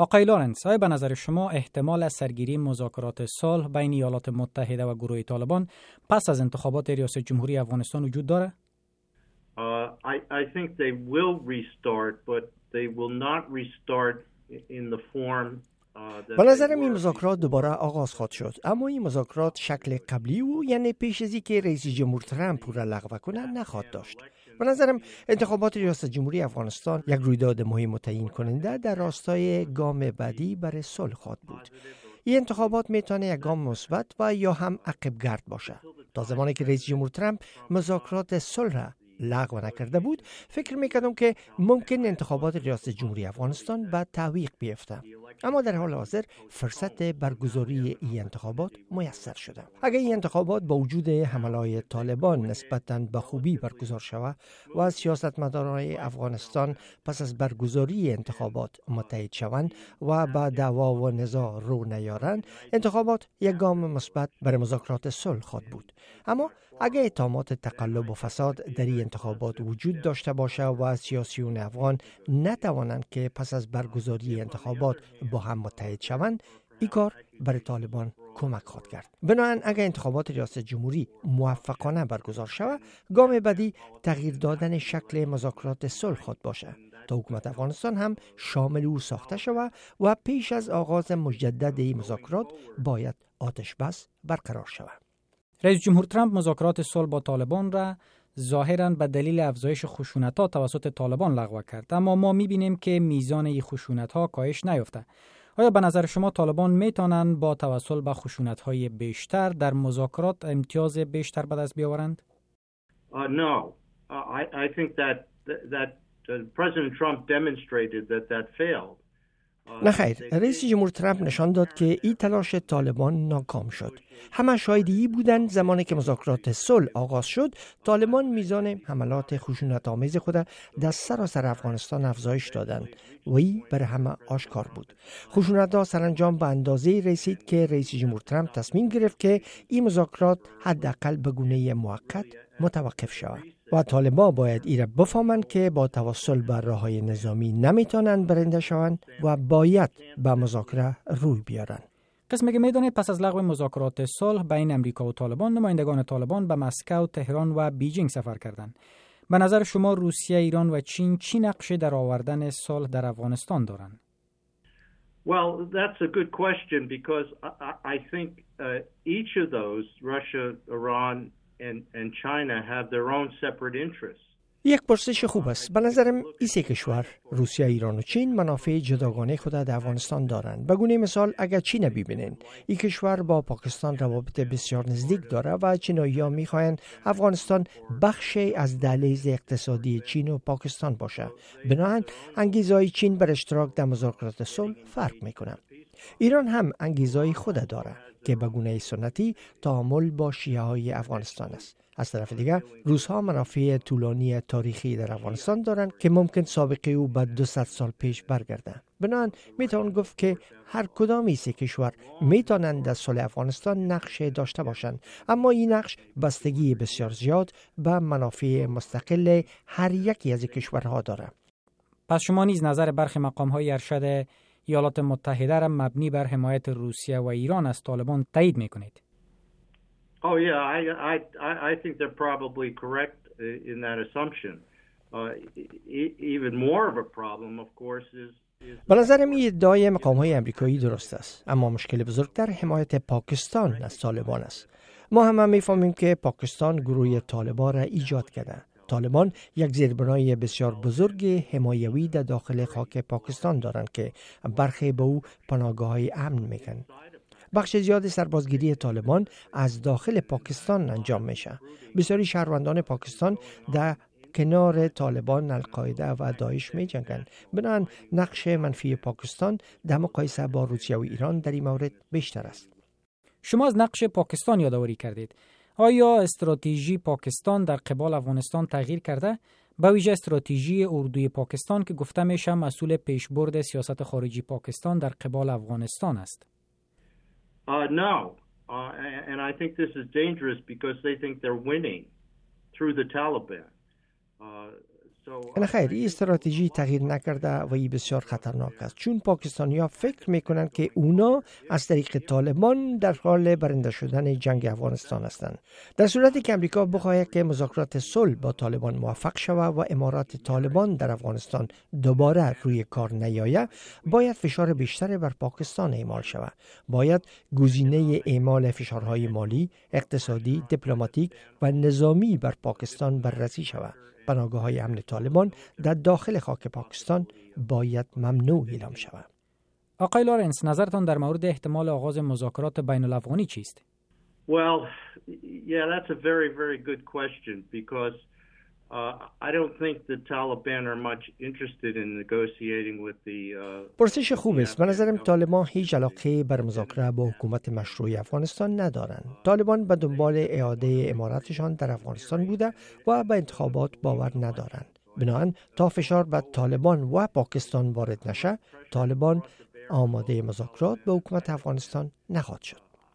آقای لارنس آیا به نظر شما احتمال سرگیری مذاکرات صلح بین ایالات متحده و گروه طالبان پس از انتخابات ریاست جمهوری افغانستان وجود داره؟ Uh, I, I restart in the form به نظرم این مذاکرات دوباره آغاز خواهد شد. اما این مذاکرات شکل قبلی و یعنی پیش از که رئیس جمهور ترامپ را لغو کنه نخواهد داشت. به نظرم انتخابات ریاست جمهوری افغانستان یک رویداد مهم و تعیین کننده در راستای گام بعدی برای صلح خواهد بود. این انتخابات می‌تونه یک گام مثبت و یا هم عقب گرد باشه. تا زمانی که رئیس جمهور ترامپ مذاکرات صلح را لغو نکرده بود فکر می‌کردم که ممکن انتخابات ریاست جمهوری افغانستان به تعویق بیفته. اما در حال حاضر فرصت برگزاری این انتخابات میسر شده. اگر این انتخابات با وجود حملای طالبان نسبتا به خوبی برگزار شود و از سیاستمداران افغانستان پس از برگزاری انتخابات متحد شوند و با دعوا و نزاع رو نیارند انتخابات یک گام مثبت برای مذاکرات صلح خواهد بود. اما اگر اتهامات تقلب و فساد در این انتخابات وجود داشته باشه و سیاسیون افغان نتوانند که پس از برگزاری انتخابات با هم متحد شوند این کار برای طالبان کمک خواهد کرد. بنابراین اگر انتخابات ریاست جمهوری موفقانه برگزار شود گام بعدی تغییر دادن شکل مذاکرات صلح خود باشه تا حکومت افغانستان هم شامل او ساخته شود و پیش از آغاز مجدد این مذاکرات باید آتش بس برقرار شود. رئیس جمهور ترامپ مذاکرات صلح با طالبان را ظاهرا به دلیل افزایش خشونت ها توسط طالبان لغو کرد اما ما می‌بینیم که میزان این خشونت ها کاهش نیافته آیا به نظر شما طالبان می‌تونند با توسل به خشونت های بیشتر در مذاکرات امتیاز بیشتر به دست بیاورند؟ Uh, no. Uh, I, I think that, that uh, President Trump demonstrated that that failed. نه خیر رئیس جمهور ترامپ نشان داد که این تلاش طالبان ناکام شد. همه شاهدی بودند زمانی که مذاکرات صلح آغاز شد. طالبان میزان حملات خشونت آمیز خود در سراسر افغانستان افزایش دادند. و این بر همه آشکار بود. خشونت ها سرانجام به اندازه رسید که رئیس جمهور ترامپ تصمیم گرفت که این مذاکرات حداقل به گونه موقت متوقف شود و طالبا باید ایره بفهمند که با توسل بر راه های نظامی نمی‌تونند برنده شوند و باید به مذاکره روی بیارند قسمی که می‌دانید پس از لغو مذاکرات صلح بین امریکا و طالبان نمایندگان طالبان به مسکو، تهران و بیجینگ سفر کردند. به نظر شما روسیه، ایران و چین چی نقشه در آوردن صلح در افغانستان دارند؟ Well, that's a good question because I, I think uh, each of those, Russia, Iran, یک پرسش خوب است. به نظرم این سه کشور روسیه ایران و چین منافع جداگانه خود در افغانستان دارند. به گونه مثال اگر چین ببینین این کشور با پاکستان روابط بسیار نزدیک داره و چینایی ها می‌خواهند افغانستان بخشی از دهلیز اقتصادی چین و پاکستان باشه بنابراین انگیزهای چین بر اشتراک در مذاکرات صلح فرق می‌کنه ایران هم انگیزهای خود داره که به گونه سنتی تعامل با شیعه های افغانستان است. از طرف دیگر روزها منافع طولانی تاریخی در افغانستان دارند که ممکن سابقه او به 200 سال پیش برگردند. بنابراین می‌توان گفت که هر کدام سه کشور می‌توانند در صلح افغانستان نقش داشته باشند. اما این نقش بستگی بسیار زیاد به منافع مستقل هر یکی از کشورها دارد. پس شما نیز نظر برخی مقام های ارشد ایالات متحده را مبنی بر حمایت روسیه و ایران از طالبان تایید می‌کنید Oh yeah, I I I think they're probably correct in that assumption. Uh, even more of a problem, of course, is به نظرم ادعای مقام های امریکایی درست است اما مشکل بزرگتر حمایت پاکستان از طالبان است. ما همه می‌فهمیم که پاکستان گروه طالبان را ایجاد کرده. طالبان یک زیربنای بسیار بزرگ حمایوی در داخل خاک پاکستان دارند که برخی به او پناهگاه امن می‌کنند بخش زیاد سربازگیری طالبان از داخل پاکستان انجام میشه. بسیاری شهروندان پاکستان در کنار طالبان القاعده و داعش می جنگند بنابراین نقش منفی پاکستان در مقایسه با روسیه و ایران در این مورد بیشتر است. شما از نقش پاکستان یادآوری کردید. آیا استراتژی پاکستان در قبال افغانستان تغییر کرده به ویژه استراتژی اردوی پاکستان که گفته میشه مسئول پیشبرد سیاست خارجی پاکستان در قبال افغانستان است Uh, no. Uh, and I think this is dangerous because they think they're winning through the Taliban. Uh, خیر این استراتژی تغییر نکرده و این بسیار خطرناک است. چون پاکستانی ها فکر می‌کنند که اونا از طریق طالبان در حال برنده شدن جنگ افغانستان هستند. در صورتی که امریکا بخواهد که مذاکرات صلح با طالبان موفق شود و امارات طالبان در افغانستان دوباره روی کار نیاید باید فشار بیشتر بر پاکستان اعمال شود. باید گزینه اعمال فشارهای مالی اقتصادی دیپلماتیک و نظامی بر پاکستان بررسی شود. پناهگاه های امن طالبان در داخل خاک پاکستان باید ممنوع اعلام شود. آقای لارنس نظرتان در مورد احتمال آغاز مذاکرات بین الافغانی چیست؟ Well, yeah, that's a very, very good question because پرسش خوب است. به نظرم طالبان هیچ علاقه بر مذاکره با حکومت مشروع افغانستان ندارند. طالبان به دنبال اعاده اماراتشان در افغانستان بوده و به انتخابات باور ندارند. بنابراین تا فشار به طالبان و پاکستان وارد نشه، طالبان آماده مذاکرات به حکومت افغانستان نخواهد شد.